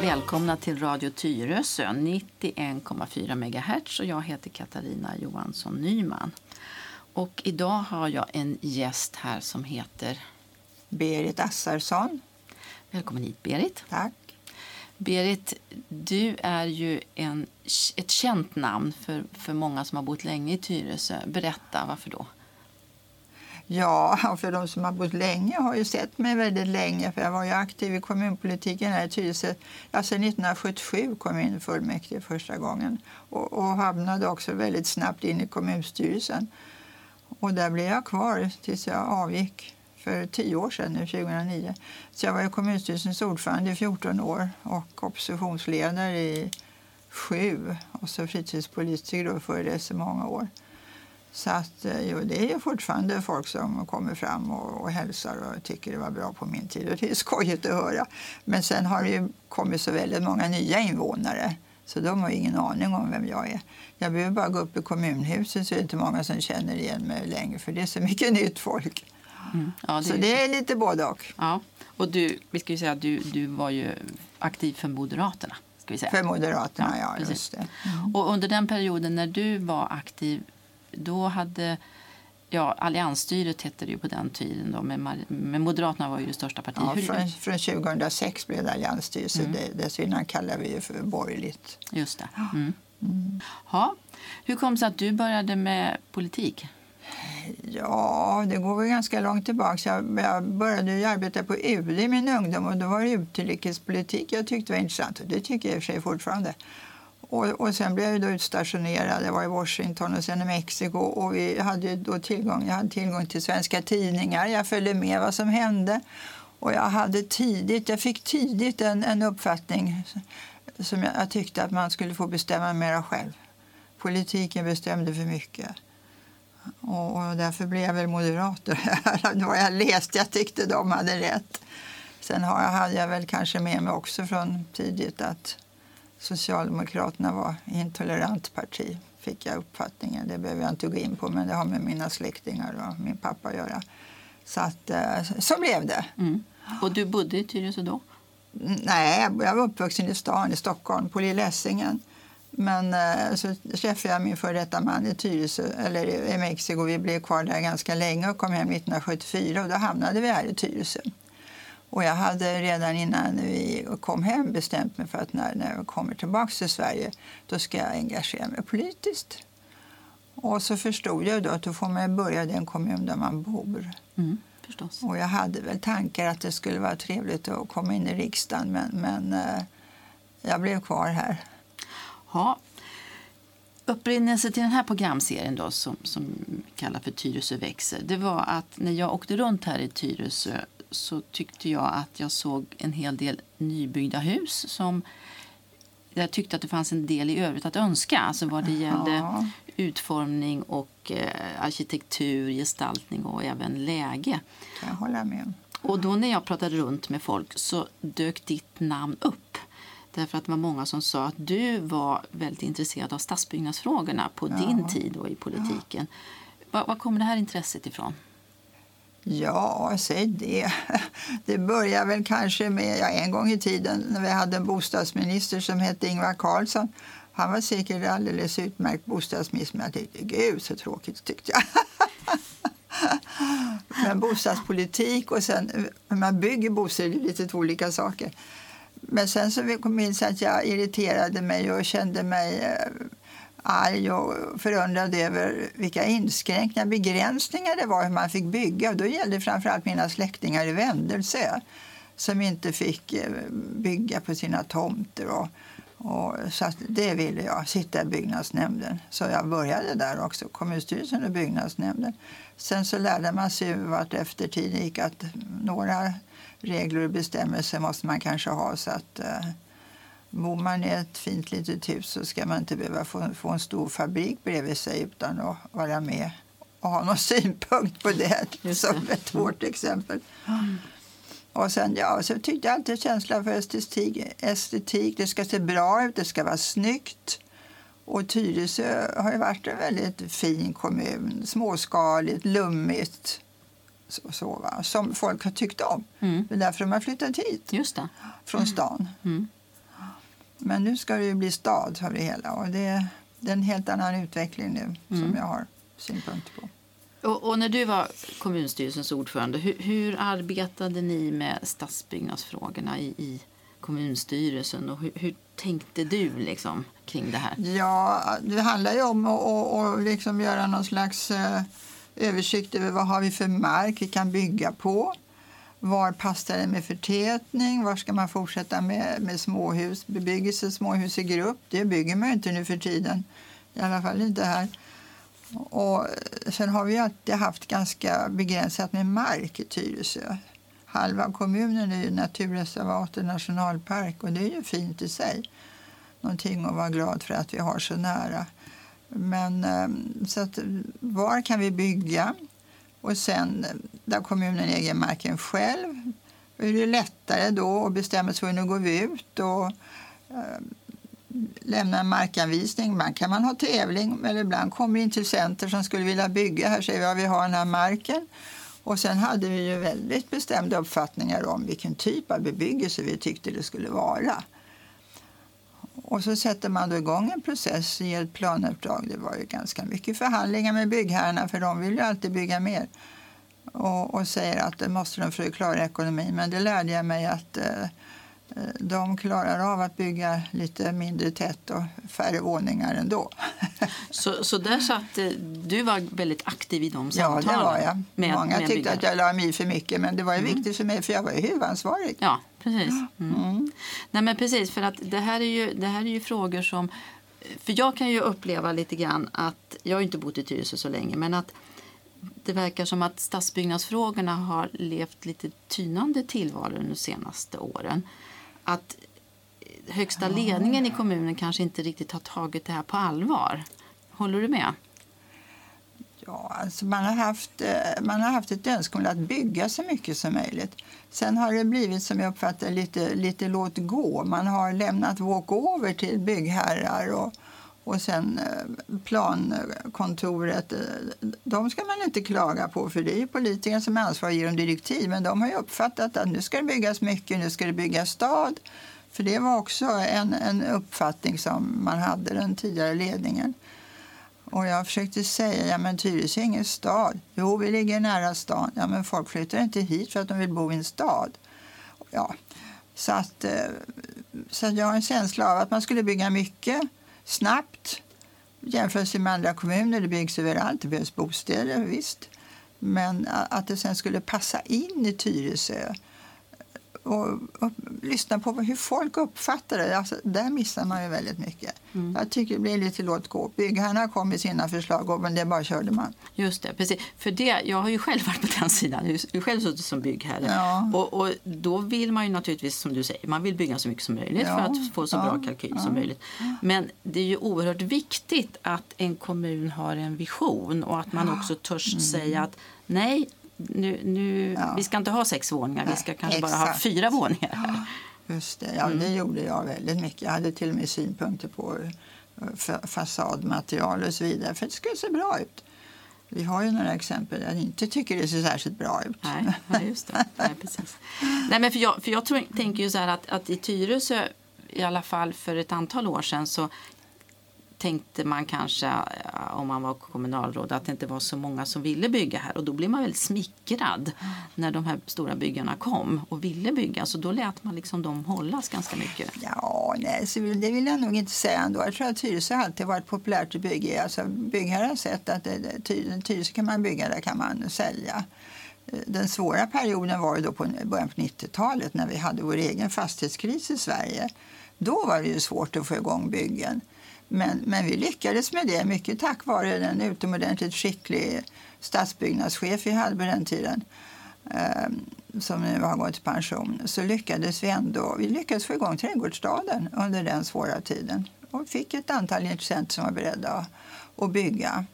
Välkomna till Radio Tyresö, 91,4 MHz och jag heter Katarina Johansson Nyman. Och idag har jag en gäst här som heter... Berit Assarsson. Välkommen hit Berit. Tack. Berit, du är ju en, ett känt namn för, för många som har bott länge i Tyresö. Berätta, varför då? Ja, för de som har bott länge har ju sett mig väldigt länge. För Jag var ju aktiv i kommunpolitiken här i Tyresö. Alltså 1977 kom jag in i fullmäktige första gången och, och hamnade också väldigt snabbt in i kommunstyrelsen. Och där blev jag kvar tills jag avgick för tio år sedan, nu 2009. Så jag var ju kommunstyrelsens ordförande i 14 år och oppositionsledare i sju och så fritidspolitiker då före det så många år. Så att, eh, jo, det är ju fortfarande folk som kommer fram och, och hälsar och tycker det var bra på min tid. Och det är skojigt att höra. Men sen har det ju kommit så väldigt många nya invånare så de har ingen aning om vem jag är. Jag behöver bara gå upp i kommunhuset så är det inte många som känner igen mig längre för det är så mycket nytt folk. Mm. Ja, Så är- det är lite både och. Ja, och du, vi ska ju säga att du, du var ju aktiv för Moderaterna. Ska vi säga. För Moderaterna, Ja, ja, just det. Och under den perioden när du var aktiv, då hade ja, alliansstyret hette det ju på den tiden då, men, Moderaterna var ju det största partiet. Ja, från, från 2006 blev det alliansstyrelse. Mm. Det, dessförinnan kallade vi det för borgerligt. Just det. Mm. Ja. Hur kom det sig att du började med politik? Ja, det går väl ganska långt tillbaka. Jag, jag började ju arbeta på UD i min ungdom och då var det utrikespolitik jag tyckte var intressant och det tycker jag i och för sig fortfarande. Och, och sen blev jag då utstationerad. Jag var i Washington och sen i Mexiko och vi hade ju då tillgång, jag hade tillgång till svenska tidningar. Jag följde med vad som hände och jag hade tidigt, jag fick tidigt en, en uppfattning som jag, jag tyckte att man skulle få bestämma mera själv. Politiken bestämde för mycket. Och, och därför blev jag väl moderat. det var jag läste, jag tyckte de hade rätt. Sen har jag, hade jag väl kanske med mig också från tidigt att Socialdemokraterna var intolerant parti, fick jag uppfattningen. Det behöver jag inte gå in på, men det har med mina släktingar och min pappa att göra. Så, att, eh, så blev det. Mm. Och du bodde i Tyresö då? Nej, jag var uppvuxen i stan, i Stockholm, på Lilla Essingen. Men eh, så träffade jag min före detta man i Tyresö, eller i Mexiko. Vi blev kvar där ganska länge och kom hem 1974 och då hamnade vi här i Tyresö. Och jag hade redan innan vi kom hem bestämt mig för att när, när jag kommer tillbaka till Sverige då ska jag engagera mig politiskt. Och så förstod jag då att då får man börja i den kommun där man bor. Mm, förstås. Och jag hade väl tankar att det skulle vara trevligt att komma in i riksdagen men, men eh, jag blev kvar här. Ja. Upprinnelse till den här programserien då, som, som vi kallar för Tyresö växer, det var att när jag åkte runt här i Tyresö så tyckte jag att jag såg en hel del nybyggda hus som jag tyckte att det fanns en del i övrigt att önska, alltså vad det gällde Ja. utformning och eh, arkitektur, gestaltning och även läge. kan jag hålla med. Och då när jag pratade runt med folk så dök ditt namn upp. Därför att det var många som sa att du var väldigt intresserad av stadsbyggnadsfrågorna på din tid då i politiken. Var, var kommer det här intresset ifrån? Ja, säg det. Det börjar väl kanske med ja, en gång i tiden när vi hade en bostadsminister som hette Ingvar Carlsson. Han var säkert alldeles utmärkt bostadsminister, men jag tyckte gud så tråkigt tyckte jag. Men bostadspolitik och sen hur man bygger bostäder är lite två olika saker. Men sen så kom jag in så att jag irriterade mig och kände mig eh, arg och förundrad över vilka inskränkningar, begränsningar det var hur man fick bygga. Och då gällde framförallt mina släktingar i Vändelsö som inte fick eh, bygga på sina tomter. Och, och, så att det ville jag, sitta i byggnadsnämnden. Så jag började där också, kommunstyrelsen och byggnadsnämnden. Sen så lärde man sig vart efter tiden gick att några regler och bestämmelser måste man kanske ha så att eh, Bor man i ett fint litet hus så ska man inte behöva få, få en stor fabrik bredvid sig utan att vara med och ha någon synpunkt på det, Just som det. ett hårt exempel. Och sen, ja, så tyckte jag alltid känsla för estetik, estetik. Det ska se bra ut, det ska vara snyggt. Och Tyresö har ju varit en väldigt fin kommun. Småskaligt, lummigt. Så, så, va? Som folk har tyckt om. Mm. Det är därför de har flyttat hit Just det. från stan. Mm. Men nu ska det ju bli stad av det hela. Och det, det är en helt annan utveckling nu som Mm. jag har synpunkter på. Och, och när du var kommunstyrelsens ordförande, hur, hur arbetade ni med stadsbyggnadsfrågorna i, i kommunstyrelsen och hur, hur tänkte du liksom kring det här? Ja, det handlar ju om att liksom göra någon slags eh, översikt över vad har vi för mark vi kan bygga på. Var passar det med förtätning? Var ska man fortsätta med, med småhus? Bebyggelse, småhus i grupp, det bygger man ju inte nu för tiden. I alla fall inte här. Och sen har vi alltid haft ganska begränsat med mark i Tyresö. Halva kommunen är ju naturreservat och nationalpark och det är ju fint i sig. Någonting att vara glad för att vi har så nära. Men ehm, så att, var kan vi bygga? Och sen där kommunen äger marken själv är det lättare då att bestämma sig för nu går vi ut och eh, lämna en markanvisning. Man kan man ha tävling eller ibland kommer intressenter som skulle vilja bygga. Här säger vi att vi har den här marken. Och sen hade vi ju väldigt bestämda uppfattningar om vilken typ av bebyggelse vi tyckte det skulle vara. Och så sätter man då igång en process, i ett planuppdrag. Det var ju ganska mycket förhandlingar med byggherrarna för de vill ju alltid bygga mer. Och, och säger att det måste de för att klara ekonomin. Men det lärde jag mig att eh, de klarar av att bygga lite mindre tätt och färre våningar ändå. Så, så där satt eh, du var väldigt aktiv i de ja, samtalen? det var jag. Med, Många med tyckte byggare. att jag la mig för mycket, men det var ju viktigt för mig för jag var ju huvudansvarig. Ja, precis. Mm. Nej, men precis, för att det här, är ju, det här är ju frågor som... För jag kan ju uppleva lite grann att... Jag har inte bott i Tyresö så länge, men att det verkar som att stadsbyggnadsfrågorna har levt lite tynande tillvaro de senaste åren. Att högsta ledningen i kommunen kanske inte riktigt har tagit det här på allvar. Håller du med? Ja, alltså man, har haft, eh, man har haft ett önskemål att bygga så mycket som möjligt. Sen har det blivit, som jag uppfattar lite, lite låt gå. Man har lämnat walkover till byggherrar och, och sen eh, plankontoret. Eh, de ska man inte klaga på, för det är ju politikerna som är ansvariga och ger dem direktiv. Men de har ju uppfattat att nu ska det byggas mycket, nu ska det byggas stad. För det var också en, en uppfattning som man hade, den tidigare ledningen. Och jag försökte säga, ja men Tyresö är ingen stad. Jo, vi ligger nära stan. Ja, men folk flyttar inte hit för att de vill bo i en stad. Ja, så att, eh, så att jag har en känsla av att man skulle bygga mycket, snabbt. Jämfört med andra kommuner, det byggs överallt, det behövs bostäder, visst. Men att det sen skulle passa in i Tyresö och, och lyssna på hur folk uppfattar det. Alltså, där missar man ju väldigt mycket. Jag tycker det blir lite låt gå. Byggherrarna kom med sina förslag och men det bara körde man. Just det, precis. För det, jag har ju själv varit på den sidan. Jag har själv suttit som byggherre. Ja. Och, och då vill man ju naturligtvis, som du säger, man vill bygga så mycket som möjligt Ja, för att få så ja, bra kalkyl som möjligt. Men det är ju oerhört viktigt att en kommun har en vision och att man också törs säga att nej, nu, nu, Mm. Ja. vi ska inte ha sex våningar, vi Nej, ska kanske bara ha exakt. fyra våningar. här. Just det, ja, det gjorde jag väldigt mycket. Jag hade till och med synpunkter på eh, fa- fasadmaterial och så vidare för det skulle se bra ut. Vi har ju några exempel där jag inte tycker det ser särskilt bra ut. Nej, nej, just det. Nej, precis. Nej, men för jag, för jag tror, tänker ju så här att, att i Tyresö, i alla fall för ett antal år sedan, så tänkte man kanske, eh, om man var kommunalråd, att det inte var så många som ville bygga här. Och då blev man väldigt smickrad när de här stora byggarna kom och ville bygga. Så då lät man liksom dem hållas ganska mycket. Ja, nej, så det vill jag nog inte säga ändå. Jag tror att Tyresö alltid varit populärt att bygga i. Alltså, byggherrar har sett att Tyresö kan man bygga, där kan man sälja. Eh, den svåra perioden var ju då på början på 90-talet när vi hade vår egen fastighetskris i Sverige. Då var det ju svårt att få igång byggen. Men, men vi lyckades med det, mycket tack vare den utomordentligt skicklig stadsbyggnadschef vi hade på den tiden eh, som nu har gått i pension, så lyckades vi ändå vi lyckades få igång Trädgårdsstaden under den svåra tiden och fick ett antal intressenter som var beredda att, bygga.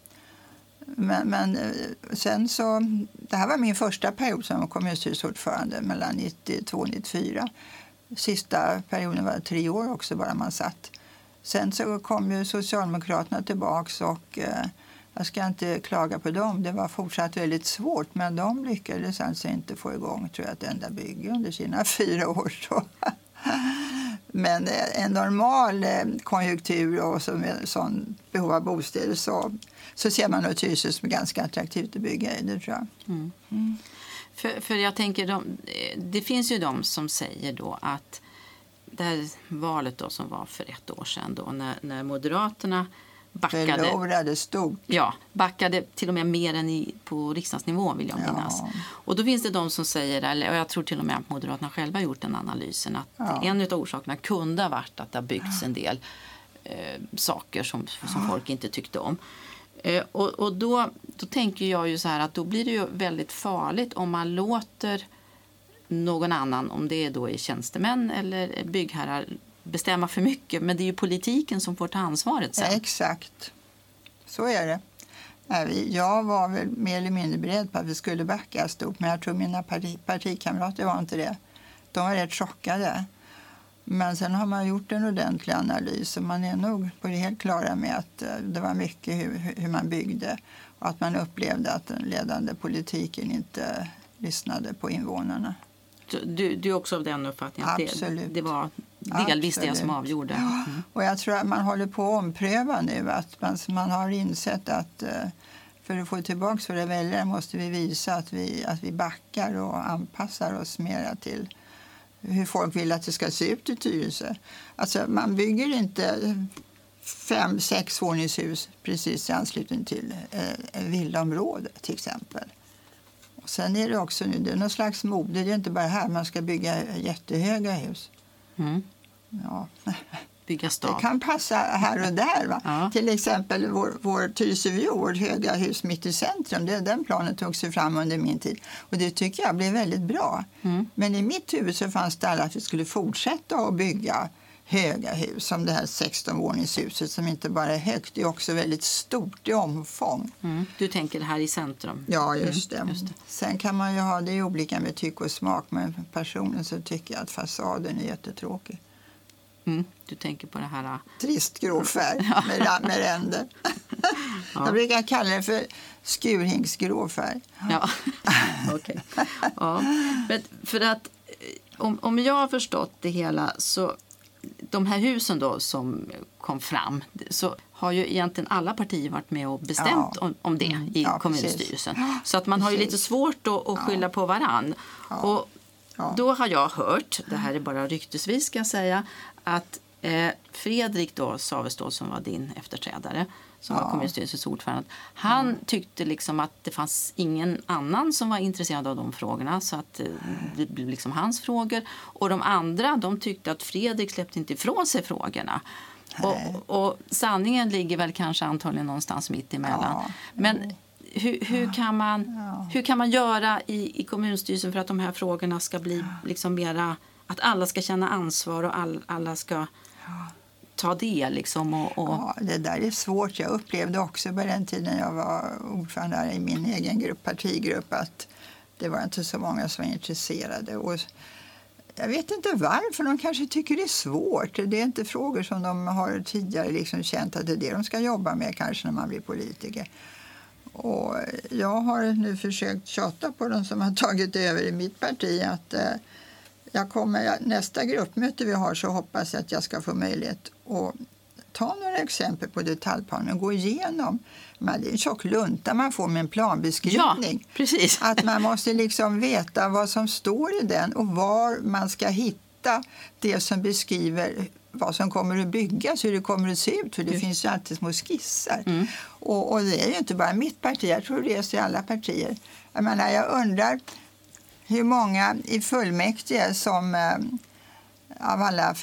Men, men eh, sen så, det här var min första period som kommunstyrelseordförande mellan 92 och 94. Sista perioden var tre år också bara man satt. Sen så kom ju Socialdemokraterna tillbaks och eh, jag ska inte klaga på dem. Det var fortsatt väldigt svårt men de lyckades alltså inte få igång tror jag, ett enda bygge under sina fyra år. Så. Men eh, en normal eh, konjunktur och så med sån behov av bostäder så, så ser man nog Tyresö som ganska attraktivt att bygga i. Det tror jag. Mm. För, för jag tänker, de, det finns ju de som säger då att det här valet då som var för ett år sedan då när, när Moderaterna backade, Förlorade stort. ja, backade till och med mer än i, på riksdagsnivå vill jag Ja. minnas. Och då finns det de som säger, eller och jag tror till och med att Moderaterna själva gjort den analysen, att Ja. en av orsakerna kunde ha varit att det har byggts en del eh, saker som, som folk inte tyckte om. Eh, och och då, då tänker jag ju så här att då blir det ju väldigt farligt om man låter någon annan, om det är då är tjänstemän eller byggherrar, bestämma för mycket. Men det är ju politiken som får ta ansvaret sen. Exakt. Så är det. Jag var väl mer eller mindre beredd på att vi skulle backa stort men jag tror mina parti, partikamrater var inte det. De var rätt chockade. Men sen har man gjort en ordentlig analys och man är nog på det helt klara med att eh, det var mycket hur- hur man byggde och att man upplevde att den ledande politiken inte lyssnade på invånarna. Du, du är också av den uppfattningen att det, Absolut. det var delvis det som Absolut. avgjorde? Mm. Och jag tror att man håller på att ompröva nu. Att man, man har insett att eh, för att få tillbaka våra väljare måste vi visa att vi, att vi backar och anpassar oss mera till hur folk vill att det ska se ut i Tyresö. Alltså, man bygger inte fem, sex våningshus precis i anslutning till eh, ett villaområde till exempel. Sen är det också nu, det är någon slags mode, det är inte bara här man ska bygga jättehöga hus. Mm. Ja. Bygga Det stad. kan passa här och där. Ja. Till exempel vår, vår Tyresöview, vårt höga hus mitt i centrum. Det, den planen tog sig fram under min tid. Och det tycker jag blev väldigt bra. Mm. Men i mitt huvud så fanns det alla att vi skulle fortsätta att bygga höga hus som det här 16-våningshuset som inte bara är högt, det är också väldigt stort i omfång. Mm. Du tänker här i centrum? Ja, just det. Mm, just det. Sen kan man ju ha, det är olika med tycke och smak, men personligen så tycker jag att fasaden är jättetråkig. Mm. Du tänker på det här... äh, trist grå färg med, med ränder. Ja. Jag brukar kalla det för skurhinksgrå färg. Ja, okej. Ja. Men för att eh, om, om jag har förstått det hela så de här husen då som kom fram så har ju egentligen alla partier varit med och bestämt Ja. om, om det i Mm. Ja, kommunstyrelsen. precis. Så att man har ju lite svårt att, att skylla på varann. Och Ja. då har jag hört, det här är bara ryktesvis ska jag säga, att eh, Fredrik då, Savestål som var din efterträdare, som var Ja. kommunstyrelsens ordförande, han tyckte liksom att det fanns ingen annan som var intresserad av de frågorna så att eh, det blev liksom hans frågor. Och de andra de tyckte att Fredrik släppte inte ifrån sig frågorna. Och, och sanningen ligger väl kanske antagligen någonstans mitt emellan. Ja. Men hur, hur, kan man, hur kan man göra i, i kommunstyrelsen för att de här frågorna ska bli liksom mera... Att alla ska känna ansvar och all, alla ska ta det? Liksom och, och, Ja, det där är svårt. Jag upplevde också på den tiden jag var ordförande i min egen grupp, partigrupp att det var inte så många som var intresserade. Och jag vet inte varför. De kanske tycker det är svårt. Det är inte frågor som de har tidigare liksom känt att det är det de ska jobba med kanske när man blir politiker. Och jag har nu försökt tjata på de som har tagit över i mitt parti att eh, jag kommer, nästa gruppmöte vi har så hoppas jag att jag ska få möjlighet att ta några exempel på detaljplanen och gå igenom. Det är en tjock lunta man får med en ja, planbeskrivning. precis. Att man måste liksom veta vad som står i den och var man ska hitta det som beskriver vad som kommer att byggas, hur det kommer att se ut. För det Mm. finns ju alltid små skisser. Och, och det är ju inte bara mitt parti, jag tror det är så i alla partier. Jag menar, jag undrar hur många i fullmäktige som eh, av alla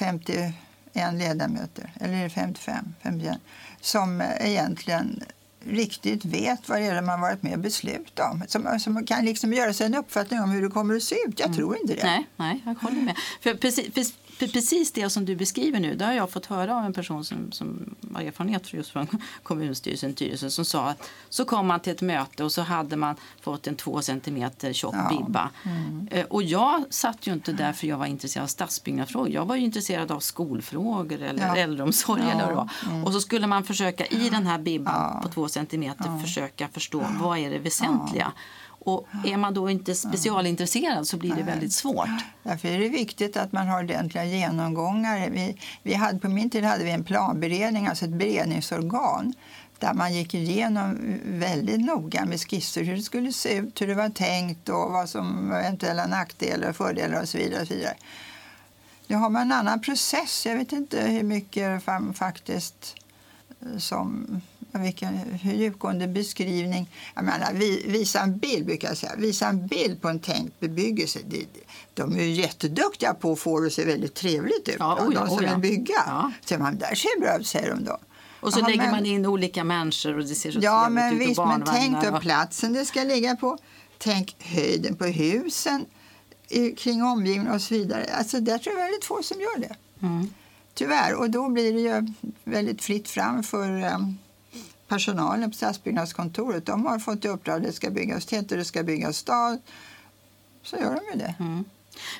51 ledamöter, eller är det 55, 51, som egentligen riktigt vet vad det är har varit med och beslutat om. Som, som kan liksom göra sig en uppfattning om hur det kommer att se ut. Jag tror inte det. Nej, nej, jag håller med. För precis, precis, Pre- Precis det som du beskriver nu, det har jag fått höra av en person som, som har erfarenhet just från kommunstyrelsen Tyresö som sa att så kom man till ett möte och så hade man fått en två centimeter tjock Ja. Mm. bibba. Eh, Och jag satt ju inte där för jag var intresserad av stadsbyggnadsfrågor. Jag var ju intresserad av skolfrågor eller Ja. äldreomsorg. Ja. Eller vad var. Och så skulle man försöka i den här bibban på två centimeter försöka förstå vad är det väsentliga. Och är man då inte specialintresserad så blir det väldigt svårt. Därför är det viktigt att man har ordentliga genomgångar. Vi, vi hade, på min tid hade vi en planberedning, alltså ett beredningsorgan där man gick igenom väldigt noga med skisser hur det skulle se ut, hur det var tänkt och vad som eventuella nackdelar och fördelar och så vidare. Och så vidare. Nu har man en annan process. Jag vet inte hur mycket faktiskt eh, som vilken, djupgående beskrivning. Jag menar, vi, visa en bild, brukar jag säga. Visa en bild på en tänkt bebyggelse. De är ju jätteduktiga på att få det att se väldigt trevligt ut. Ja, va? oh ja, de som oh ja. vill bygga. Ja. Så man, där ser bra ut, säger de då. Och så Jaha, lägger men- man in olika människor och det ser så Ja, men ut. och visst, men tänk då platsen det ska ligga på. Tänk höjden på husen kring omgivningen och så vidare. Alltså, där tror jag väldigt få som gör det. Mm. Tyvärr. Och då blir det ju väldigt fritt fram för um, personalen på stadsbyggnadskontoret. De har fått i uppdrag att det ska byggas och det ska byggas stad. Så gör de ju det. Mm.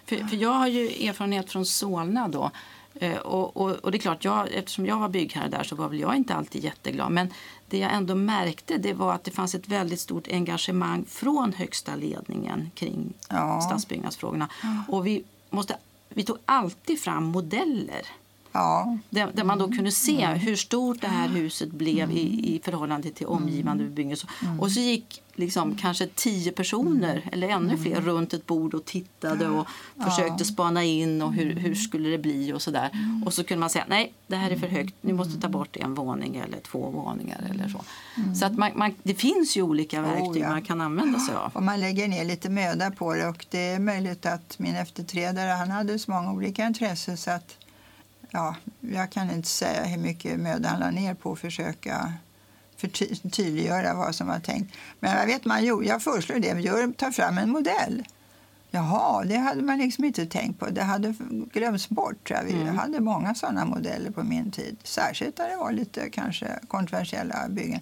För, för jag har ju erfarenhet från Solna då. Eh, Och, och, och det är klart, jag, eftersom jag var byggherre där så var väl jag inte alltid jätteglad. Men det jag ändå märkte det var att det fanns ett väldigt stort engagemang från högsta ledningen kring Ja. stadsbyggnadsfrågorna. Och vi, måste, vi tog alltid fram modeller. Ja, Där, där man då kunde se hur stort det här huset blev i, i förhållande till omgivande bebyggelse. Och så gick liksom kanske tio personer eller ännu fler runt ett bord och tittade och försökte spana in och hur, hur skulle det bli och sådär. Och så kunde man säga nej, det här är för högt, ni måste ta bort en våning eller två våningar eller så. Så att man, man, det finns ju olika verktyg ja. man kan använda sig av. och man lägger ner lite möda på det. Och det är möjligt att min efterträdare han hade så många olika intressen så att ja, jag kan inte säga hur mycket möda han la ner på att försöka förty- tydliggöra vad som var tänkt. Men jag vet man jo, jag föreslår det, gör, ta fram en modell. Jaha, det hade man liksom inte tänkt på. Det hade glömts bort. Jag. Vi Mm. hade många sådana modeller på min tid. Särskilt där det var lite kanske kontroversiella byggen.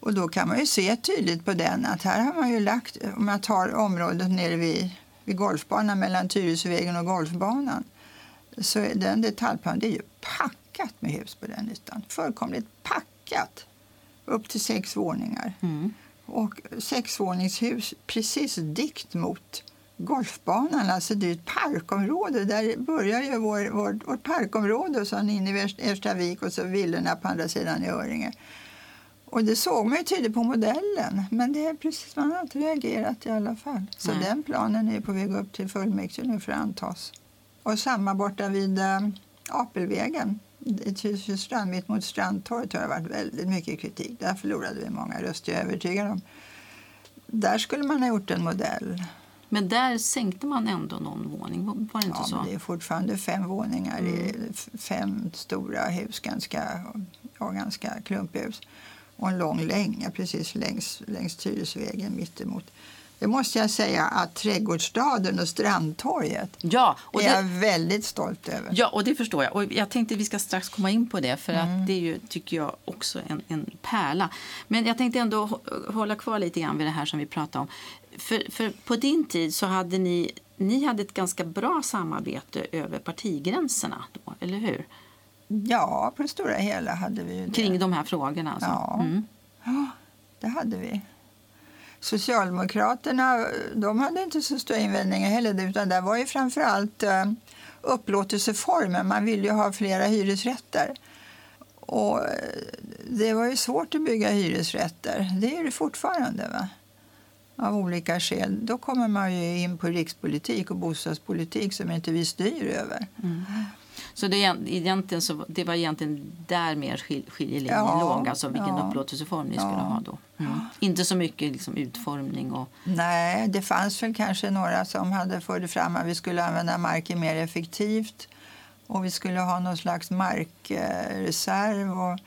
Och då kan man ju se tydligt på den att här har man ju lagt, om jag tar området nere vid, vid golfbanan mellan Tyresövägen och golfbanan, så är den detaljplanen, det är ju packat med hus på den ytan. Fullkomligt packat. Upp till sex våningar. Mm. Och sexvåningshus precis dikt mot golfbanan. Alltså det är ett parkområde. Där börjar ju vår, vår, vårt parkområde och sen in i Erstavik och så villorna på andra sidan i Öringe. Och det såg man ju tydligt på modellen. Men det är precis, man har inte reagerat i alla fall. Så Nej. den planen är på väg upp till fullmäktige nu för att antas. Och samma borta vid äh, Apelvägen i Tyresöstrand, mitt mot Strandtorget, har det varit väldigt mycket kritik. Där förlorade vi många röster, jag är övertygad om. Där skulle man ha gjort en modell. Men där sänkte man ändå någon våning, var det inte Ja, så? men det är fortfarande fem våningar i f- fem stora hus, ganska, ja, ganska klumpiga hus. Och en lång länga precis längs, längs Tyresövägen mittemot. Det måste jag säga att Trädgårdsstaden och Strandtorget Ja, och är jag det, väldigt stolt över. Ja, och det förstår jag. Och jag tänkte vi ska strax komma in på det för Mm. att det är ju, tycker jag, också en, en pärla. Men jag tänkte ändå hå- hålla kvar lite grann vid det här som vi pratade om. För, för på din tid så hade ni, ni hade ett ganska bra samarbete över partigränserna då, eller hur? Ja, på det stora hela hade vi det. Kring de här frågorna alltså. Ja. Mm. Ja, det hade vi. Socialdemokraterna de hade inte så stora invändningar heller. Utan det var ju framförallt eh, upplåtelseformen. Man ville ju ha flera hyresrätter. Och eh, det var ju svårt att bygga hyresrätter. Det är det fortfarande. Va? Av olika skäl. Då kommer man ju in på rikspolitik och bostadspolitik som inte vi styr över. Mm. Så det, egentligen så, det var egentligen där mer skil, skiljelinjen Ja, låg, alltså vilken ja. upplåtelseform ni skulle Ja. ha då. Mm. Inte så mycket liksom, utformning och... Nej, det fanns väl kanske några som hade förde fram att vi skulle använda marken mer effektivt och vi skulle ha någon slags markreserv. Och,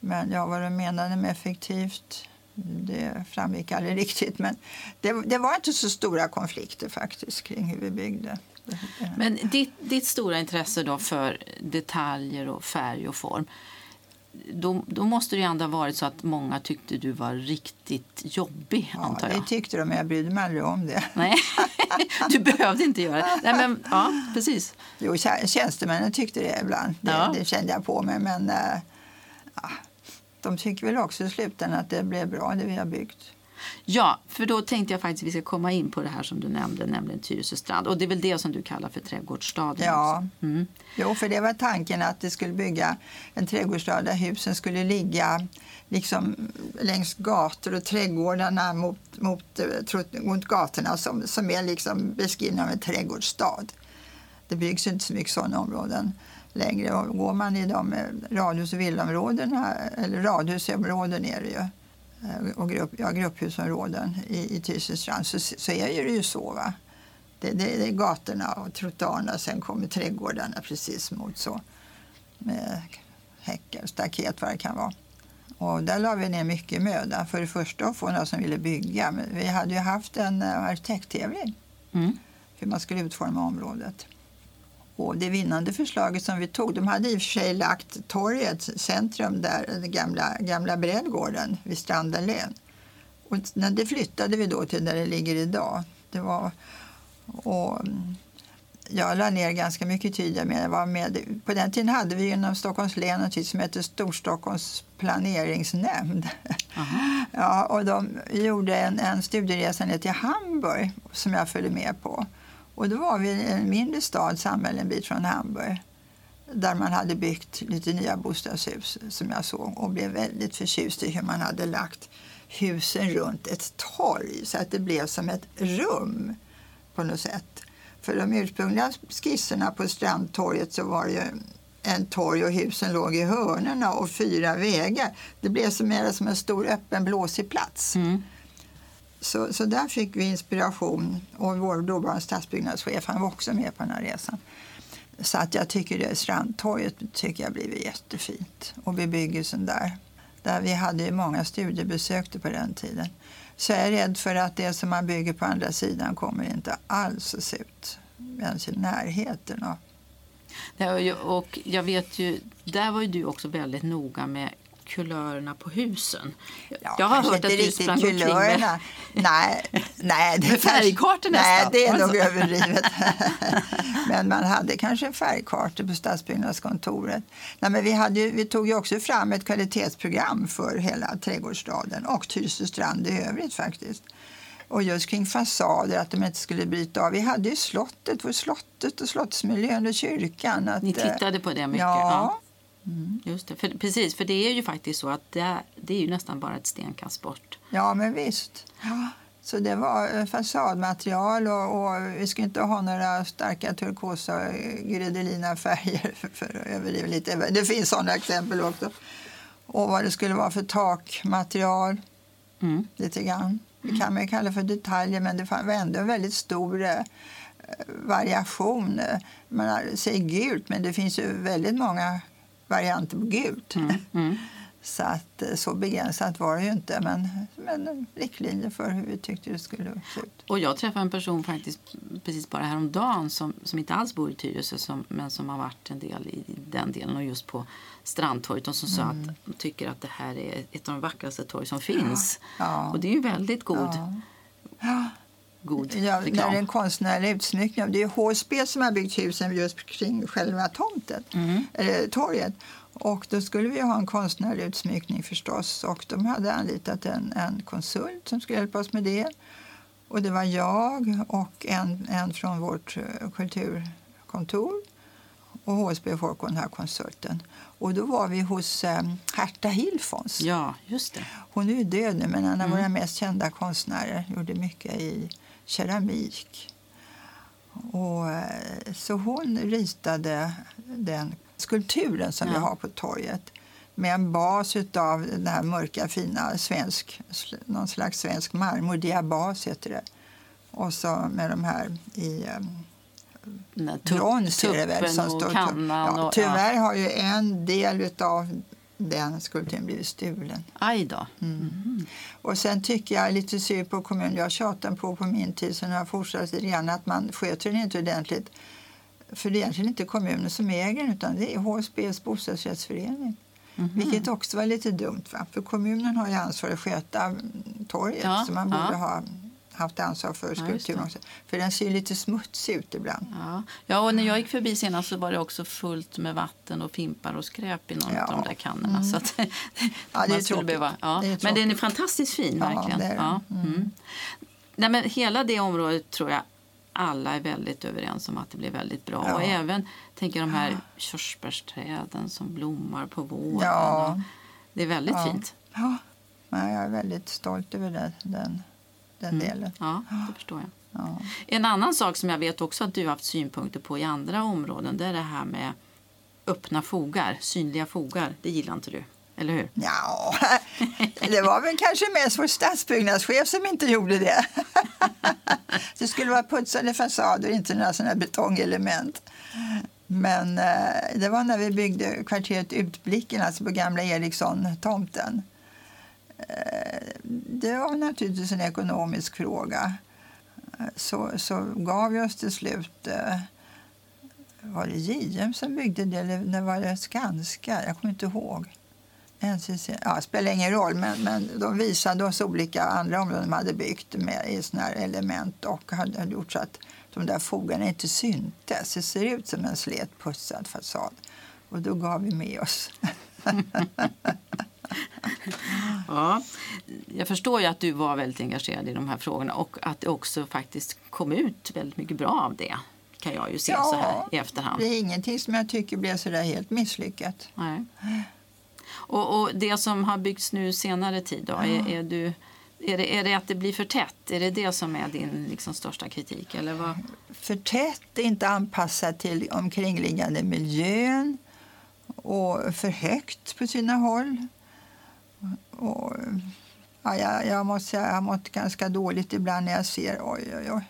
men ja, vad de menade med effektivt det framgick aldrig riktigt. Men det, det var inte så stora konflikter faktiskt kring hur vi byggde. Men ditt, ditt stora intresse då för detaljer och färg och form då, då måste det ju ändå ha varit så att många tyckte du var riktigt jobbig, Ja, antar det jag. tyckte de, men jag brydde mig aldrig om det. Nej, du behövde inte göra det. Nej, men, ja, precis. Jo, tjä- tjänstemännen tyckte det ibland. Det, Ja. det kände jag på mig. Men eh, ja, de tycker väl också i slutändan att det blev bra, det vi har byggt. Ja, för då tänkte jag faktiskt att vi ska komma in på det här som du nämnde, nämligen Tyresö strand. Och det är väl det som du kallar för trädgårdsstaden? Ja. Mm. Jo, för det var tanken att det skulle bygga en trädgårdsstad där husen skulle ligga liksom längs gator och trädgårdarna mot, mot, eh, mot gatorna som, som är liksom beskrivna av en trädgårdsstad. Det byggs inte så mycket sådana områden längre. Och går man i de eh, radhus och villaområdena, eller radhusområden är det ju, och grupp, ja, grupphusområden i, i Tyresö strand så, så är det ju så. Va? Det, det, det är gatorna och trottoarerna, sen kommer trädgårdarna precis mot så. Med häckar, staket, vad det kan vara. Och där la vi ner mycket möda. För det första att få några som ville bygga. Men vi hade ju haft en eh, arkitekttävling Mm. hur man skulle utforma området. Och det vinnande förslaget som vi tog, de hade i och för sig lagt torget, centrum där, den gamla, gamla brädgården vid Strandallén. Och det flyttade vi då till där det ligger idag. Det var, och mm, jag la ner ganska mycket tid. Jag var med. På den tiden hade vi inom Stockholms län något som hette Storstockholms planeringsnämnd. Aha. Ja, och de gjorde en, en studieresa ner till Hamburg som jag följde med på. Och då var vi i en mindre stad, samhälle en bit från Hamburg där man hade byggt lite nya bostadshus som jag såg och blev väldigt förtjust i hur man hade lagt husen runt ett torg så att det blev som ett rum på något sätt. För de ursprungliga skisserna på Strandtorget så var det ju en torg och husen låg i hörnerna och fyra vägar. Det blev som, mer som en stor öppen blåsig plats. Mm. Så, så där fick vi inspiration och vår dåvarande stadsbyggnadschef han var också med på den här resan. Så att jag tycker det Strandtorget tycker jag blivit jättefint och bebyggelsen där. Där vi hade ju många studiebesök på den tiden. Så jag är rädd för att det som man bygger på andra sidan kommer inte alls att se ut ens i närheten av Och jag vet ju, där var ju du också väldigt noga med kulörerna på husen. Ja, jag har hört att du sprang omkring kulörerna. Nej, nej, det Med färgkartor Nej, det är nog överdrivet. men man hade kanske färgkartor på stadsbyggnadskontoret. Nej, men vi, hade, vi tog ju också fram ett kvalitetsprogram för hela trädgårdsstaden och Tyresö strand i övrigt faktiskt. Och just kring fasader, att de inte skulle bryta av. Vi hade ju slottet, vår slottet och slottsmiljön och kyrkan. Att, Ni eh, tittade på det mycket? Ja, Just det. För, precis, för det är ju faktiskt så att det, det är ju nästan bara ett stenkast bort. Ja, men visst. Ja. Så det var eh, fasadmaterial och, och vi skulle inte ha några starka turkosa eh, gredelina färger för, att överdriva lite. Det finns sådana exempel också. Och vad det skulle vara för takmaterial, Mm. lite grann. Det kan man ju kalla för detaljer, men det var ändå en väldigt stor eh, variation. Man säger gult, men det finns ju väldigt många varianter på gult. Mm. Mm. Så att eh, så begränsat var det ju inte, men, men riktlinjer för hur vi tyckte det skulle se ut. Och jag träffade en person faktiskt precis bara häromdagen som, som inte alls bor i Tyresö som, men som har varit en del i den delen och just på Strandtorget och som sa Mm. att de tycker att det här är ett av de vackraste torg som finns. Ja. Och det är ju väldigt god, Ja. God ja, när reklam. det är en konstnärlig utsmyckning. Det är HSB som har byggt husen just kring själva tomten, Mm. eller torget. Och då skulle vi ha en konstnärlig utsmyckning förstås. Och de hade anlitat en, en konsult som skulle hjälpa oss med det. Och det var jag och en, en från vårt eh, kulturkontor. Och HSB får den här konsulten. Och då var vi hos eh, Herta Hilfons. Ja, just det. Hon är ju död nu, men en av Mm. våra mest kända konstnärer. Gjorde mycket i keramik. Och, eh, så hon ritade den skulpturen som vi Ja. har på torget med en bas av den här mörka fina svensk, någon slags svensk marmor, diabas heter det. Och så med de här i brons är det väl. och står- kannan. ja, tyvärr har ju en del av den skulpturen blivit stulen. Aj då. Och sen tycker jag lite synd på kommunen. Jag tjatade på på min tid, så nu har jag fortsatt lite grann, att man sköter den inte ordentligt. För det är egentligen inte kommunen som äger den, utan det är HSBs bostadsrättsförening. Mhm. Vilket också var lite dumt, va? för kommunen har ju ansvar att sköta mm, torget, Ja, så man borde ja. ha haft ansvar för skulpturen det. också. För den ser lite smutsig ut ibland. Ja. ja, och när jag gick förbi senast så var det också fullt med vatten och fimpar och skräp i någon Ja. av de där kannorna. Så att, Ja, det är tråkigt. behöva, ja. Det är Men den är tråkigt. fantastiskt fin, Ja, verkligen. det den. Ja, mm. Nej, men hela det området tror jag alla är väldigt överens om att det blir väldigt bra. Ja. Och även tänker de här körsbärsträden som blommar på våren. Ja. Det är väldigt Ja. fint. Ja, jag är väldigt stolt över den, den, den delen. Ja, det förstår jag. Ja. En annan sak som jag vet också att du har haft synpunkter på i andra områden det är det här med öppna fogar, synliga fogar. Det gillar inte du, eller hur? Ja, det var väl kanske mest vår stadsbyggnadschef som inte gjorde det. Det skulle vara putsade fasader, inte några sådana betongelement. Men eh, det var när vi byggde kvarteret Utblicken, alltså på gamla Eriksson-tomten. Eh, det var naturligtvis en ekonomisk fråga. Eh, så, så gav vi oss till slut... Eh, var det JM som byggde det eller när var det Skanska? Jag kommer inte ihåg. NCC, ja, spelar ingen roll, men, men de visade oss olika andra områden de hade byggt med i såna här element och hade, hade gjort så att de där fogarna inte syntes. Det ser ut som en slet pussad fasad. Och då gav vi med oss. Ja, jag förstår ju att du var väldigt engagerad i de här frågorna och att det också faktiskt kom ut väldigt mycket bra av det. Kan jag ju se så här i efterhand. Det är ingenting som jag tycker blev så där helt misslyckat. Nej. Och, och det som har byggts nu senare tid då, är, är, du, är, det, är det att det blir för tätt? Är det det som är din liksom, största kritik? Eller vad? för tätt, inte anpassat till omkringliggande miljön och för högt på sina håll. Och, ja, jag, jag måste säga jag har mått ganska dåligt ibland när jag ser oj, oj, oj,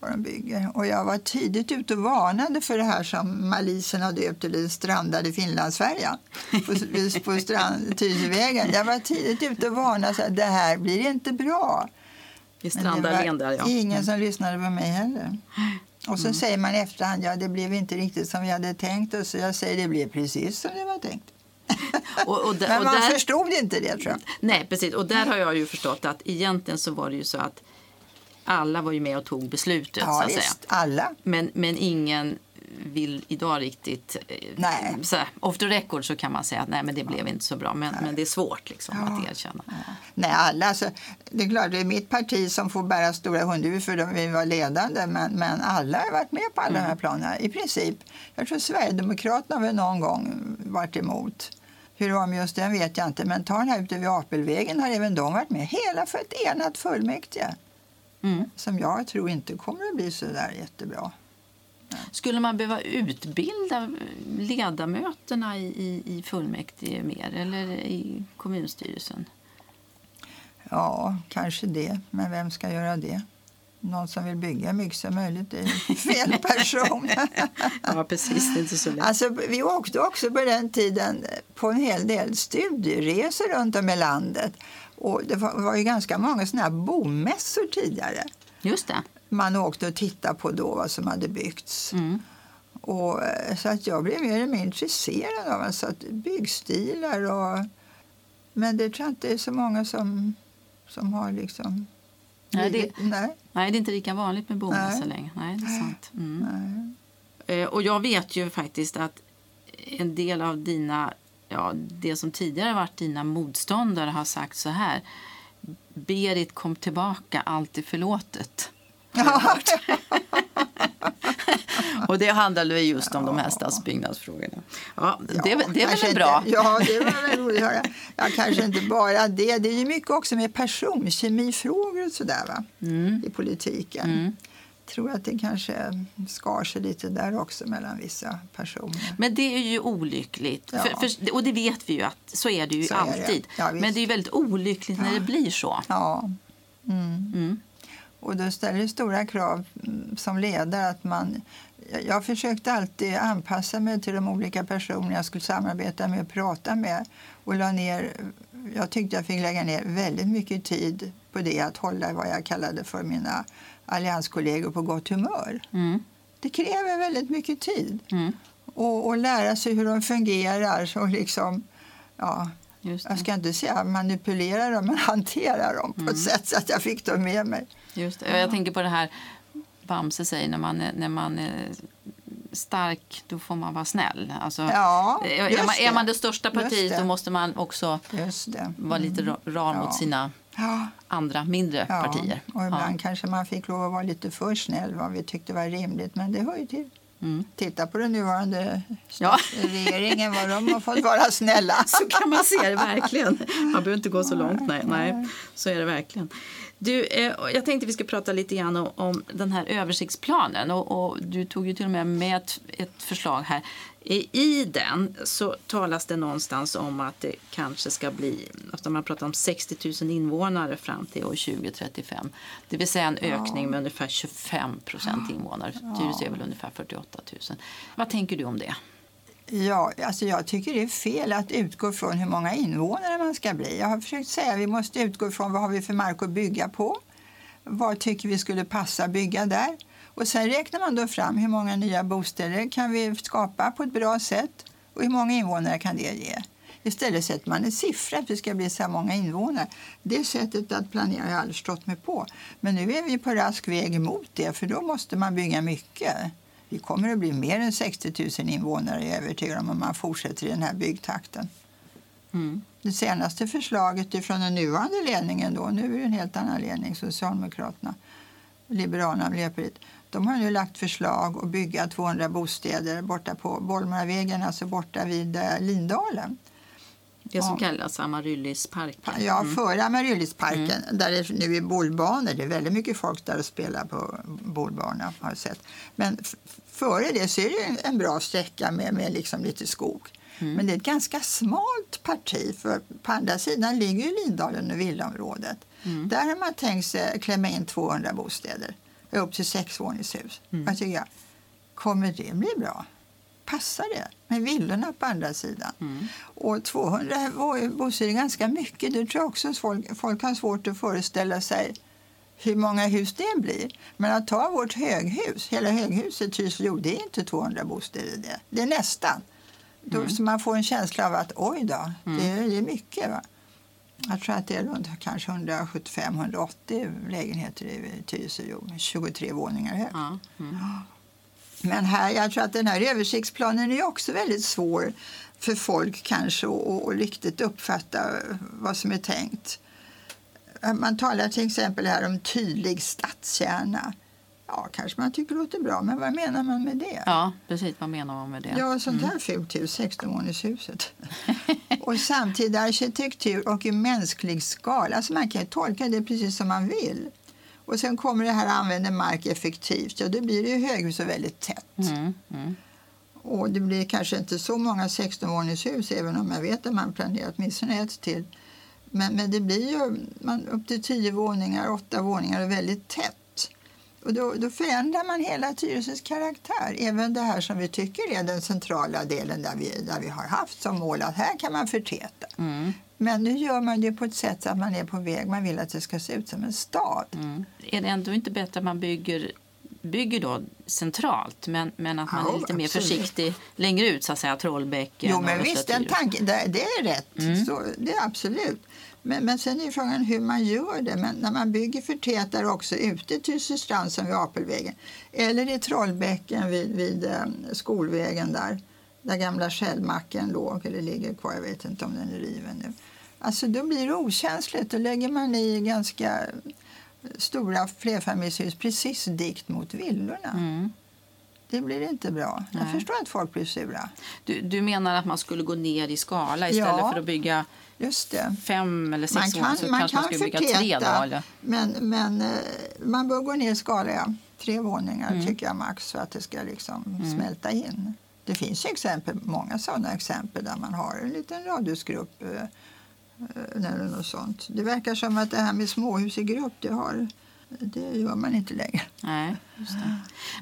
vad de bygger. Och jag var tidigt ute och varnade för det här som malisen har döpt till den strandade Finlandsfärjan på, på strand, Tyresövägen. Jag var tidigt ute och varnade att det här blir inte bra. I var där, ja. ingen som lyssnade på mig heller. Och så säger man i efterhand, ja det blev inte riktigt som vi hade tänkt oss. Så jag säger, det blev precis som det var tänkt. Och, och, Men man där, förstod inte det tror jag. Nej, precis. Och där har jag ju förstått att egentligen så var det ju så att alla var ju med och tog beslutet. så Ja att säga. visst, alla. Men, men ingen vill idag riktigt... eh, Nej. Så här, off the record så kan man säga att nej, men det blev inte så bra. Men, men det är svårt liksom, Ja. att erkänna. Nej, alla. Alltså, det är klart, det är mitt parti som får bära stora hundhuvud för de vi var ledande. Men, men alla har varit med på alla de här planerna, i princip. Jag tror Sverigedemokraterna väl någon gång varit emot. Hur det var med just den vet jag inte. Men ta den här ute vid Apelvägen har även de varit med. Hela för ett enat fullmäktige. Mm. Som jag tror inte kommer att bli så där jättebra. Skulle man behöva utbilda ledamöterna i, i, i fullmäktige mer eller i kommunstyrelsen? Ja, kanske det. Men vem ska göra det? Någon som vill bygga mycket som möjligt. Det är fel person. Ja, precis. Det inte så lätt. Alltså, vi åkte också på den tiden på en hel del studieresor runt om i landet. Och det var, var ju ganska många såna här bomässor tidigare. Just det. Man åkte och tittade på då vad som hade byggts. Mm. Och, eh, så att jag blev mer och mer intresserad av alltså, att byggstilar. Och, men det tror jag inte är så många som, som har liksom... Nej, det- nej, Nej, det är inte lika vanligt med bomässor Nej. Nej, det är sant. Mm. nej. Eh, Och jag vet ju faktiskt att en del av dina, ja, det som tidigare varit dina motståndare har sagt så här. Berit kom tillbaka, allt är förlåtet. Ja. Och det handlade ju just om de här stadsbyggnadsfrågorna. Ja, det, det är väl bra? Inte, ja, det var väl roligt att höra. Ja, kanske inte bara det. Det är ju mycket också med personkemifrågor och sådär va? Mm. i politiken. Mm. tror att det kanske skar sig lite där också mellan vissa personer. Men det är ju olyckligt. Ja. För, för, och det vet vi ju att så är det ju Så är det. alltid. Ja. Men det är ju väldigt olyckligt när det blir så. Ja. Mm. Mm. Och då ställer det stora krav mm, som ledare att man... Jag- försökte alltid anpassa mig till de olika personer jag skulle samarbeta med och prata med. Och la ner, jag tyckte jag fick lägga ner väldigt mycket tid på det att hålla vad jag kallade för mina allianskollegor på gott humör. Mm. Det kräver väldigt mycket tid. Mm. Och, och lära sig hur de fungerar. Och liksom, ja, jag ska inte säga manipulera dem, men hantera dem på ett sätt så att jag fick dem med mig. Just det. Jag tänker på det här Bamse säger, när man är, när man är stark då får man vara snäll. Alltså, Ja, är, man, är det. man det största partiet det. då måste man också det. vara lite ra- ram Ja. mot sina Ja, andra mindre partier. Och ibland kanske man fick lov att vara lite för snäll vad vi tyckte var rimligt, men det hör ju till. Mm. Titta på den nuvarande Ja. regeringen, vad de har fått vara snälla. Så kan man se det verkligen. Man behöver inte gå så långt. Nej, nej. Så är det verkligen. Du, eh, jag tänkte vi ska prata lite grann om, om den här översiktsplanen. Och, och du tog ju till och med med ett, ett förslag här. I, I den så talas det någonstans om att det kanske ska bli, man pratar om 60 000 invånare fram till år 2035. Det vill säga en ökning med ungefär 25 procent invånare. Tyresö är väl ungefär 48 000. Vad tänker du om det? Ja, alltså jag tycker det är fel att utgå från hur många invånare man ska bli. Jag har försökt säga att vi måste utgå från vad har vi för mark att bygga på. Vad tycker vi skulle passa bygga där? Och sen räknar man då fram hur många nya bostäder kan vi skapa på ett bra sätt och hur många invånare kan det ge. Istället sätter man en siffra att vi ska bli så här många invånare. Det sättet att planera har jag aldrig stått mig på. Men nu är vi på rask väg emot det för då måste man bygga mycket. Vi kommer att bli mer än 60 000 invånare är jag övertygad om om man fortsätter i den här byggtakten. Mm. Det senaste förslaget från den nuvarande ledningen, då, nu är det en helt annan ledning, Socialdemokraterna, Liberalerna och Miljöpartiet, de har nu lagt förslag att bygga 200 bostäder borta på Bollmaravägen, alltså borta vid eh, Lindalen. Det som Ja. kallas Amaryllisparken. Ja, Mm. före Amaryllisparken, där det nu är bollbanor. Det är väldigt mycket folk där och spelar på bollbanor, har jag sett. Men före det så är det en- bra sträcka med, med liksom lite skog. Mm. Men det är ett ganska smalt parti, för på andra sidan ligger ju Lindalen och villaområdet. Mm. Där har man tänkt sig klämma in 200 bostäder, upp till sexvåningshus. Mm. Vad tycker jag? Kommer det bli bra? Passar det med villorna på andra sidan? Mm. Och 200 bo- bostäder är ganska mycket. Det tror jag också att folk, folk har svårt att föreställa sig hur många hus det blir. Men att ta vårt höghus, hela höghuset Tyresö, det är inte 200 bostäder det. Det är nästan. Då, Så man får en känsla av att oj då, det, är, det är mycket. Va? Jag tror att det är runt kanske 175-180 lägenheter i Tyresö, 23 våningar högt. Mm. Men här, jag tror att den här översiktsplanen är också väldigt svår för folk kanske att riktigt uppfatta vad som är tänkt. Man talar till exempel här om tydlig stadskärna. Ja, kanske man tycker det låter bra, men vad menar man med det? ja, precis. Vad menar man med det? Ja, sånt här fult hus, 16-våningshuset. och samtida arkitektur och i mänsklig skala. Alltså man kan tolka det precis som man vill. Och sen kommer det här att använda mark effektivt. Ja, då blir det ju höghus och väldigt tätt. Mm. Mm. Och det blir kanske inte så många 16-våningshus även om jag vet att man planerar åtminstone ett till. Men, men det blir ju man, upp till 10 våningar, 8 våningar och väldigt tätt. Och då, då förändrar man hela Tyresös karaktär. Även det här som vi tycker är den centrala delen där vi, där vi har haft som mål att här kan man förtäta. Mm. Men nu gör man det på ett sätt så att man är på väg. Man vill att det ska se ut som en stad. Mm. Är det ändå inte bättre att man bygger, bygger då centralt men, men att man Ja, är lite mer absolut. försiktig längre ut, så att säga, Trollbäcken Jo, men visst, den tanken, det, det är rätt. Mm. Så, det är absolut. Men, men sen är frågan hur man gör det. Men när man bygger förtätar också ute i Tyresöstrand som vid Apelvägen eller i Trollbäcken vid, vid eh, skolvägen där, där gamla Shellmacken låg eller ligger kvar. Jag vet inte om den är riven nu. Alltså då blir det okänsligt. Då lägger man i ganska stora flerfamiljshus precis dikt mot villorna. Mm. Det blir inte bra. Jag Nej. förstår att folk blir sura. Du, du menar att man skulle gå ner i skala istället Ja. för att bygga fem eller sex Man kan? Så man kanske man skulle bygga tre då? Eller? men, men eh, man bör gå ner i skala. Ja. Tre våningar Mm. tycker jag max för att det ska liksom smälta in. Det finns ju exempel, många sådana exempel där man har en liten radhusgrupp eh, eh, eller något sånt. Det verkar som att det här med småhus i grupp det har det gör man inte längre. Nej.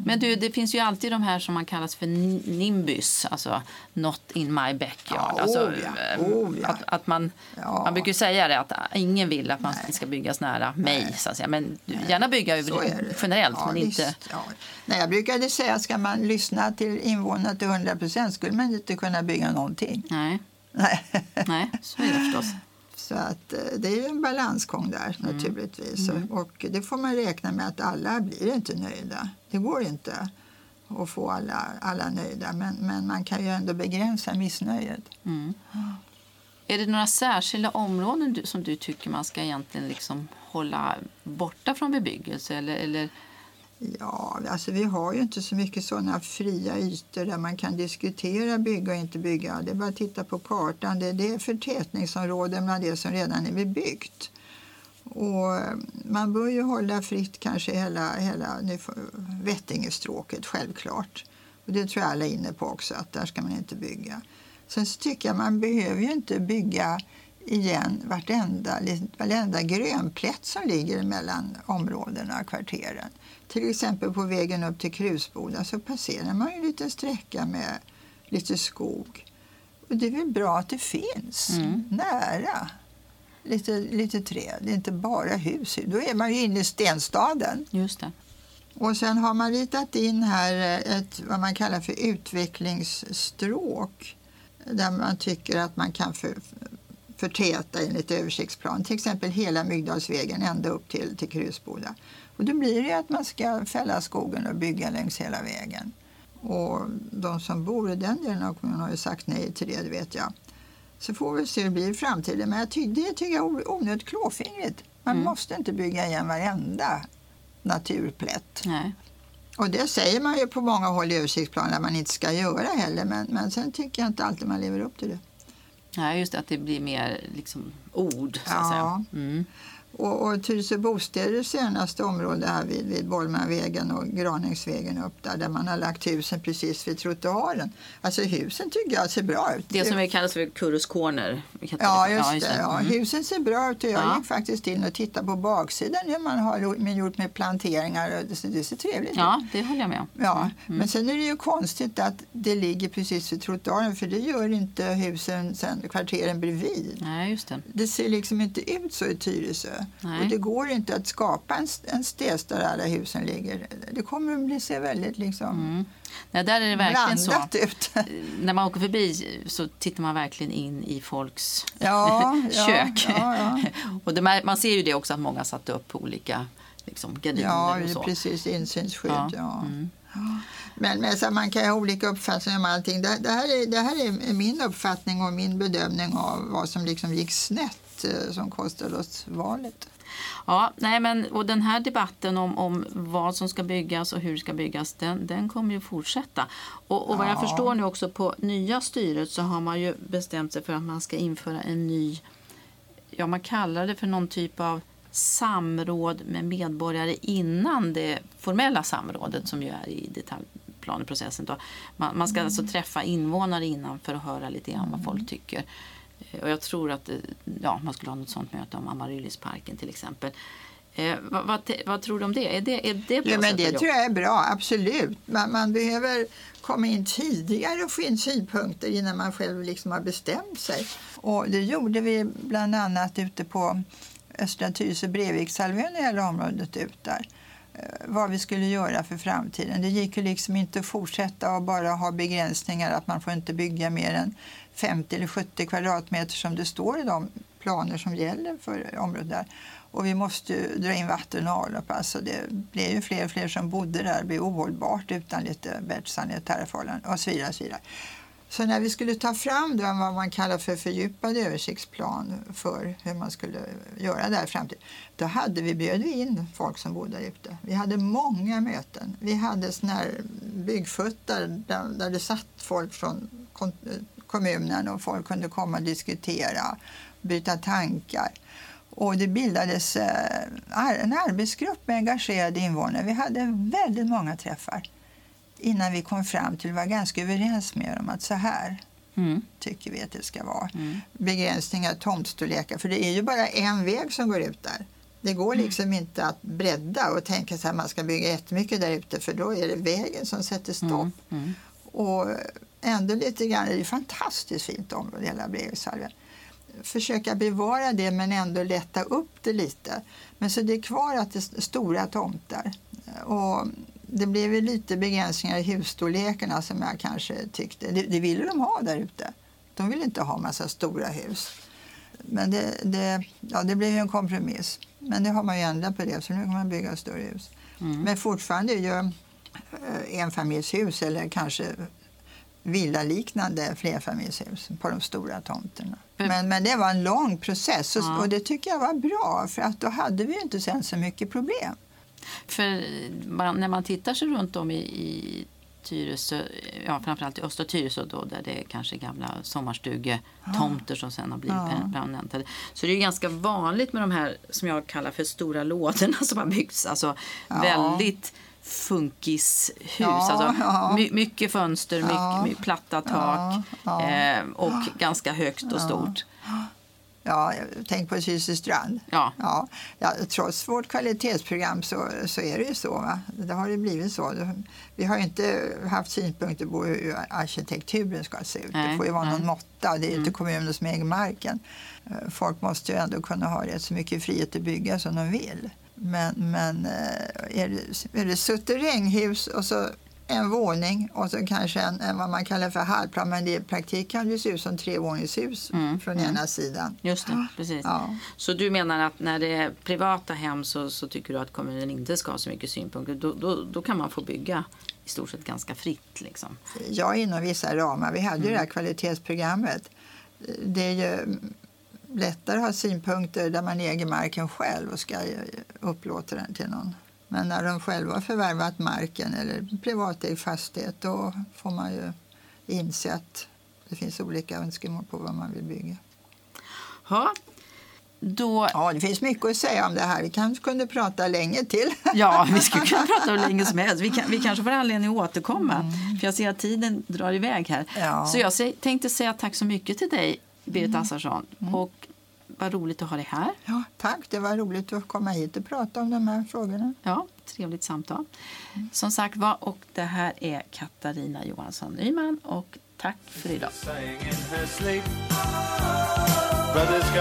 Men du, det finns ju alltid de här som man kallas för ni- nimbus, alltså not in my backyard. Ja, alltså, oh ja, eh, oh ja. Att, att man, man brukar säga det att ingen vill att man ska byggas nära mig, så att säga. Men du, gärna bygga över, generellt, men visst, inte... Nej, jag brukade säga att ska man lyssna till invånarna till 100 procent skulle man inte kunna bygga någonting. Nej, Nej. nej, så är det förstås. Så att, eh, det är ju en balansgång där Mm. naturligtvis. Och det får man räkna med att alla blir inte nöjda. Det går inte att få alla, alla nöjda. Men, men man kan ju ändå begränsa missnöjet. Mm. Är det några särskilda områden du, som du tycker man ska egentligen liksom hålla borta från bebyggelse? Eller, eller, Ja, alltså vi har ju inte så mycket sådana fria ytor där man kan diskutera bygga och inte bygga. Det är bara att titta på kartan. Det, det är förtätningsområden bland det som redan är bebyggt. Och eh, man bör ju hålla fritt kanske hela, hela Vättingestråket, självklart. Och det tror jag alla är inne på också, att där ska man inte bygga. Sen så tycker jag man behöver ju inte bygga igen vartenda, varenda grönplätt som ligger mellan områdena och kvarteren. Till exempel på vägen upp till Krusboda så passerar man ju en liten sträcka med lite skog. Och det är väl bra att det finns Mm. nära. Lite, lite träd, det är inte bara hus. Då är man ju inne i stenstaden. just det. Och sen har man ritat in här ett vad man kallar för utvecklingsstråk där man tycker att man kan för, förtäta enligt översiktsplan. Till exempel hela Mygdalsvägen ända upp till, till Krusboda. Och då blir det att man ska fälla skogen och bygga längs hela vägen. Och de som bor i den delen av kommunen har ju sagt nej till det, det vet jag. Så får vi se hur det blir i framtiden. Men jag ty det tycker jag är onödigt klåfingrigt. Man Mm. måste inte bygga igen varenda naturplätt. Nej. Och det säger man ju på många håll i översiktsplanen att man inte ska göra heller. Men, men sen tycker jag inte alltid man lever upp till det. Nej, just det, att det blir mer liksom, ord, så att Ja. säga. Mm. Och, och Tyresö bostäder senaste område här vid, vid Bollmanvägen och Granängsvägen upp där, där man har lagt husen precis vid trottoaren. Alltså husen tycker jag ser bra ut. Det som vi kallas för Kurus Corner. Ja, just det. Ja. Mm. Husen ser bra ut och jag Ja. gick faktiskt in och tittade på baksidan hur man har gjort med, planteringar. och Det, ser- det ser trevligt ut. ja, det håller jag med om. Ja, men sen är det ju konstigt att det ligger precis vid trottoaren för det gör inte husen sen kvarteren bredvid. Nej, just det. Det ser liksom inte ut så i Tyresö. Nej. Och det går inte att skapa en, en stes där alla husen ligger. Det kommer att bli se väldigt liksom Mm. Nej, där är det verkligen så. blandat ut. När man åker förbi så tittar man verkligen in i folks Ja, ja, kök. ja, ja. och det, man ser ju det också att många satt upp olika liksom, gardiner Ja, och så. precis insynsskydd. Ja, Ja. mm. Men, men så man kan ha olika uppfattningar om allting. Det, det, här är, det här är min uppfattning och min bedömning av vad som liksom gick snett eh, som kostade oss valet. Ja, nej, men, och den här debatten om, om vad som ska byggas och hur det ska byggas, den, den kommer ju fortsätta. Och, och vad jag Ja. förstår nu också på nya styret så har man ju bestämt sig för att man ska införa en ny, ja man kallar det för någon typ av samråd med medborgare innan det formella samrådet som ju är i detaljplaneprocessen. Då. Man, man ska alltså träffa invånare innan för att höra lite grann vad folk tycker. Eh, Och jag tror att eh, ja, man skulle ha något sånt möte om Amaryllisparken till exempel. Eh, vad, vad, vad tror du om det? Är det, är det bra Ja, men det tror jag är bra, absolut. Man, man behöver komma in tidigare och få in synpunkter innan man själv liksom har bestämt sig. Och det gjorde vi bland annat ute på Östra Tyresö Brevikshalvön hela området ut där. Eh, Vad vi skulle göra för framtiden. Det gick ju liksom inte att fortsätta och bara ha begränsningar att man får inte bygga mer än 50 eller 70 kvadratmeter som det står i de planer som gäller för området där. Och vi måste ju dra in vatten och avlopp. Alltså det blev ju fler och fler som bodde där. Det blev ohållbart utan lite bättre sanitära förhållanden och så vidare. Och så, vidare. så när vi skulle ta fram då vad man kallar för fördjupad översiktsplan för hur man skulle göra där i framtiden, då hade vi bjöd vi in folk som bodde där ute. Vi hade många möten. Vi hade sådana här byggfuttar där, där det satt folk från kommunen och folk kunde komma och diskutera, byta tankar. Och det bildades eh, en arbetsgrupp med engagerade invånare. Vi hade väldigt många träffar innan vi kom fram till, vi var ganska överens med dem att så här Mm. tycker vi att det ska vara. Mm. Begränsningar, tomtstorlekar, för det är ju bara en väg som går ut där. Det går liksom inte att bredda och tänka att man ska bygga jättemycket där ute för då är det vägen som sätter stopp. Mm. Och ändå lite grann, det är ett fantastiskt fint område hela Bregensalven. Försöka bevara det men ändå lätta upp det lite. Men så det är kvar att det är stora tomtar. Och det blev ju lite begränsningar i husstorlekarna som jag kanske tyckte. Det, det ville de ha där ute. De ville inte ha massa stora hus. Men det, det, ja, det blev ju en kompromiss. Men det har man ju ändrat på det, så nu kan man bygga större hus. Men fortfarande är ju eh, enfamiljshus eller kanske villaliknande flerfamiljshus på de stora tomterna. Men- Men, det var en lång process och, Ja. och det tycker jag var bra för att då hade vi inte sen så mycket problem. För man, när man tittar sig runt om i, i Tyresö, ja, framförallt i östra Tyresö då, där det är kanske gamla sommarstugetomter som sen har blivit Ja. per- permanentade. Så det är ju ganska vanligt med de här som jag kallar för stora lådorna som har byggts. Alltså Ja. väldigt funkishus. Ja, alltså, ja. my, mycket fönster, mycket, Ja. mycket platta tak Ja. Eh, och ganska högt och stort. Ja, tänk på Systerstrand. Ja. Ja, ja, trots vårt kvalitetsprogram så, så är det ju så. Va? Det har det blivit så. Vi har ju inte haft synpunkter på hur arkitekturen ska se ut. Nej, det får ju vara nej. någon måtta. Det är ju inte kommunen som äger marken. Eh, Folk måste ju ändå kunna ha rätt så mycket frihet att bygga som de vill. Men, men eh, är det, är det suterränghus och så en våning och så kanske en, en vad man kallar för halvplan men det i praktik kan det se ut som trevåningshus Mm, från ena sidan. Just det, precis. Ja. Så du menar att när det är privata hem så, så tycker du att kommunen inte ska ha så mycket synpunkter. Då, då, då kan man få bygga i stort sett ganska fritt. Liksom. Ja, inom vissa ramar. Vi hade ju det Mm. här kvalitetsprogrammet. Det är ju lättare att ha synpunkter där man äger marken själv och ska upplåta den till någon. Men när de själva har förvärvat marken eller privatägd fastighet då får man ju inse att det finns olika önskemål på vad man vill bygga. Ja, då, Ja, det finns mycket att säga om det här. Vi kanske kunde prata länge till. ja, vi skulle kunna prata hur länge som helst. Vi, kan, vi kanske får anledning att återkomma. För jag ser att tiden drar iväg här. Ja. Så jag tänkte säga tack så mycket till dig, Berit mm. Assarsson. Mm. Och vad roligt att ha dig här. Ja, tack, det var roligt att komma hit och prata om de här frågorna. Ja, trevligt samtal. Mm. Som sagt var, och det här är Katarina Johansson Nyman och tack för idag. Brothers